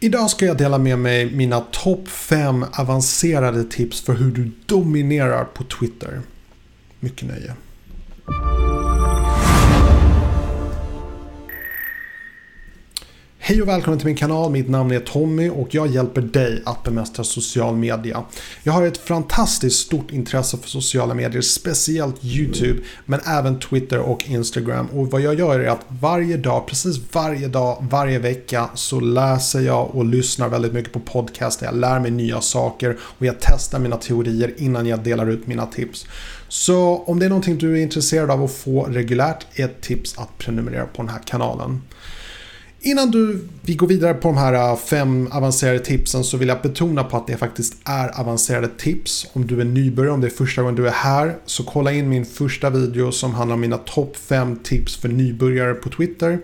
Idag ska jag dela med mig mina topp 5 avancerade tips för hur du dominerar på Twitter. Mycket nöje. Hej och välkommen till min kanal. Mitt namn är Tommy och jag hjälper dig att bemästra social media. Jag har ett fantastiskt stort intresse för sociala medier, speciellt YouTube, men även Twitter och Instagram. Och vad jag gör är att varje dag, precis varje dag, varje vecka så läser jag och lyssnar väldigt mycket på podcast. Jag lär mig nya saker och jag testar mina teorier innan jag delar ut mina tips. Så om det är någonting du är intresserad av att få reguljärt är ett tips att prenumerera på den här kanalen. Innan du, vi går vidare på de här äh, fem avancerade tipsen så vill jag betona på att det faktiskt är avancerade tips. Om du är nybörjare, om det är första gången du är här, så kolla in min första video som handlar om mina topp fem tips för nybörjare på Twitter.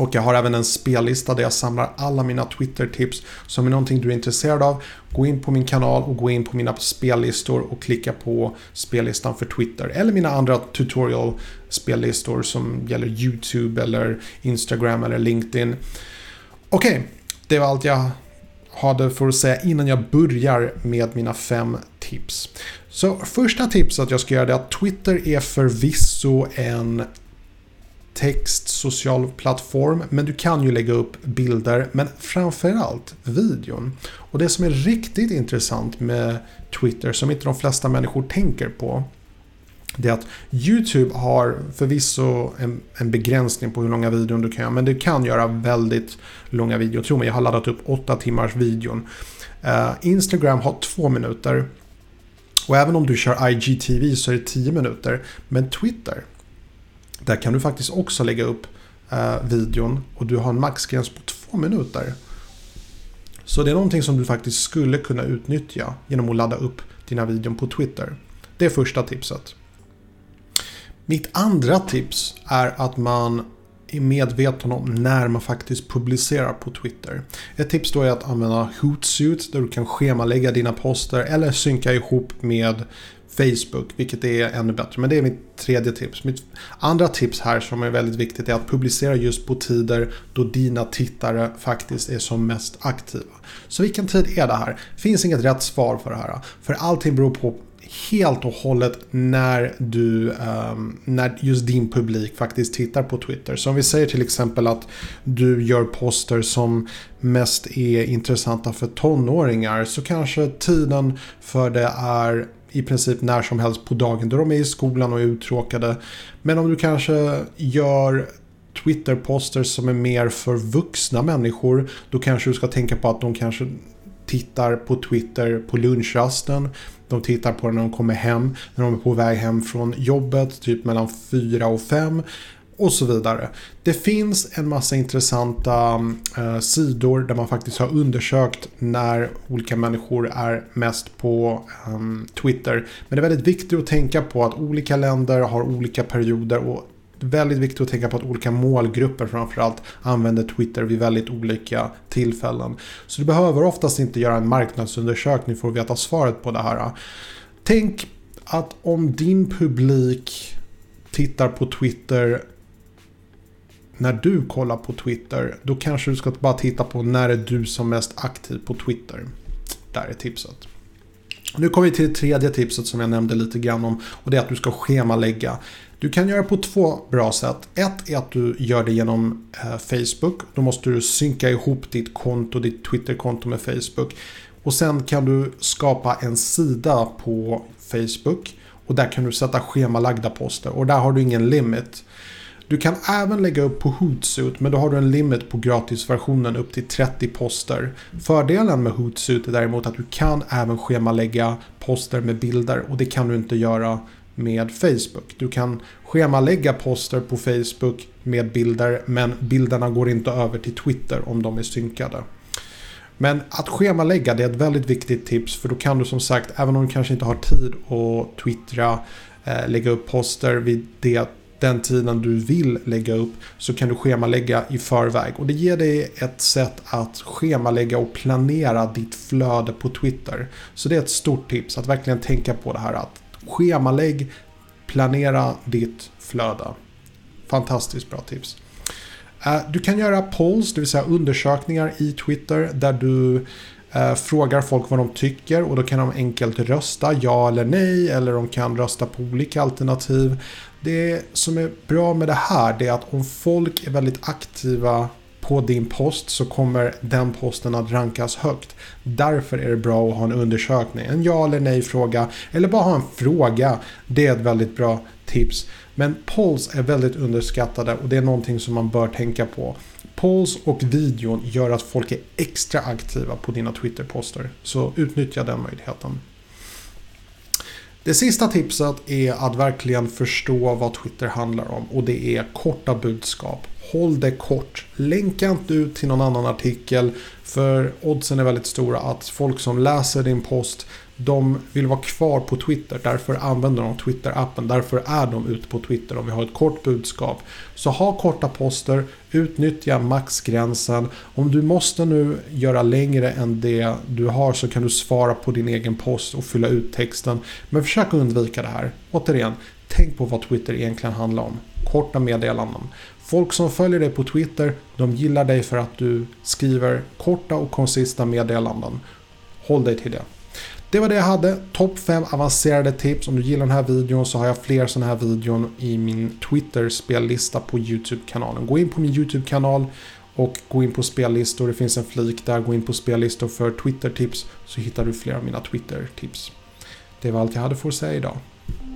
Och jag har även en spellista där jag samlar alla mina Twitter-tips. Så om det är någonting du är intresserad av, gå in på min kanal och gå in på mina spellistor och klicka på spellistan för Twitter. Eller mina andra tutorial-spellistor som gäller YouTube eller Instagram eller LinkedIn. Okej, okay, det var allt jag hade för att säga innan jag börjar med mina fem tips. Så första tipset jag ska göra är att Twitter är förvisso en text, social plattform, men du kan ju lägga upp bilder, men framförallt videon. Och det som är riktigt intressant med Twitter, som inte de flesta människor tänker på, det är att YouTube har förvisso en, en begränsning på hur långa videon du kan göra, men du kan göra väldigt långa videor. Tro mig, jag har laddat upp 8 timmars videon. Uh, Instagram har 2 minuter. Och även om du kör IGTV så är det 10 minuter. Men Twitter, där kan du faktiskt också lägga upp eh, videon och du har en maxgräns på två minuter. Så det är någonting som du faktiskt skulle kunna utnyttja genom att ladda upp dina videon på Twitter. Det är första tipset. Mitt andra tips är att man är medveten om när man faktiskt publicerar på Twitter. Ett tips då är att använda Hootsuite där du kan schemalägga dina poster eller synka ihop med Facebook, vilket är ännu bättre. Men det är mitt tredje tips. Mitt andra tips här som är väldigt viktigt är att publicera just på tider då dina tittare faktiskt är som mest aktiva. Så vilken tid är det här? Finns inget rätt svar för det här. För allting beror på helt och hållet när du, um, när just din publik faktiskt tittar på Twitter. Så om vi säger till exempel att du gör poster som mest är intressanta för tonåringar så kanske tiden för det är i princip när som helst på dagen då de är i skolan och är uttråkade. Men om du kanske gör Twitter-poster som är mer för vuxna människor då kanske du ska tänka på att de kanske tittar på Twitter på lunchrasten. De tittar på det när de kommer hem, när de är på väg hem från jobbet, typ mellan 4 och 5 och så vidare. Det finns en massa intressanta eh, sidor där man faktiskt har undersökt när olika människor är mest på eh, Twitter. Men det är väldigt viktigt att tänka på att olika länder har olika perioder och väldigt viktigt att tänka på att olika målgrupper framförallt använder Twitter vid väldigt olika tillfällen. Så du behöver oftast inte göra en marknadsundersökning för att veta svaret på det här. Tänk att om din publik tittar på Twitter när du kollar på Twitter, då kanske du ska bara titta på när är du som mest aktiv på Twitter. Där är tipset. Nu kommer vi till det tredje tipset som jag nämnde lite grann om och det är att du ska schemalägga. Du kan göra på två bra sätt. Ett är att du gör det genom eh, Facebook. Då måste du synka ihop ditt konto, ditt Twitter-konto med Facebook. Och sen kan du skapa en sida på Facebook och där kan du sätta schemalagda poster och där har du ingen limit. Du kan även lägga upp på Hootsuite men då har du en limit på gratisversionen upp till 30 poster. Fördelen med Hootsuite är däremot att du kan även schemalägga poster med bilder och det kan du inte göra med Facebook. Du kan schemalägga poster på Facebook med bilder men bilderna går inte över till Twitter om de är synkade. Men att schemalägga det är ett väldigt viktigt tips för då kan du som sagt, även om du kanske inte har tid att twittra, eh, lägga upp poster vid det den tiden du vill lägga upp så kan du schemalägga i förväg. Och det ger dig ett sätt att schemalägga och planera ditt flöde på Twitter. Så det är ett stort tips att verkligen tänka på det här att schemalägg, planera ditt flöde. Fantastiskt bra tips. Eh, du kan göra polls, det vill säga undersökningar i Twitter där du eh, frågar folk vad de tycker och då kan de enkelt rösta ja eller nej eller de kan rösta på olika alternativ. Det som är bra med det här det är att om folk är väldigt aktiva på din post så kommer den posten att rankas högt. Därför är det bra att ha en undersökning. En ja eller nej fråga eller bara ha en fråga. Det är ett väldigt bra tips. Men polls är väldigt underskattade och det är någonting som man bör tänka på. Polls och videon gör att folk är extra aktiva på dina Twitter-poster. Så utnyttja den möjligheten. Det sista tipset är att verkligen förstå vad Twitter handlar om och det är korta budskap. Håll det kort. Länka inte ut till någon annan artikel för oddsen är väldigt stora att folk som läser din post de vill vara kvar på Twitter. Därför använder de Twitter-appen. Därför är de ute på Twitter om vi har ett kort budskap. Så ha korta poster. Utnyttja maxgränsen. Om du måste nu göra längre än det du har så kan du svara på din egen post och fylla ut texten. Men försök undvika det här. Återigen, tänk på vad Twitter egentligen handlar om. Korta meddelanden. Folk som följer dig på Twitter, de gillar dig för att du skriver korta och konsista meddelanden. Håll dig till det. Det var det jag hade. Topp 5 avancerade tips. Om du gillar den här videon så har jag fler sådana här videon i min Twitter-spellista på YouTube-kanalen. Gå in på min YouTube-kanal och gå in på spellistor. Det finns en flik där. Gå in på spellistor för Twitter-tips så hittar du fler av mina Twitter-tips. Det var allt jag hade för att säga idag.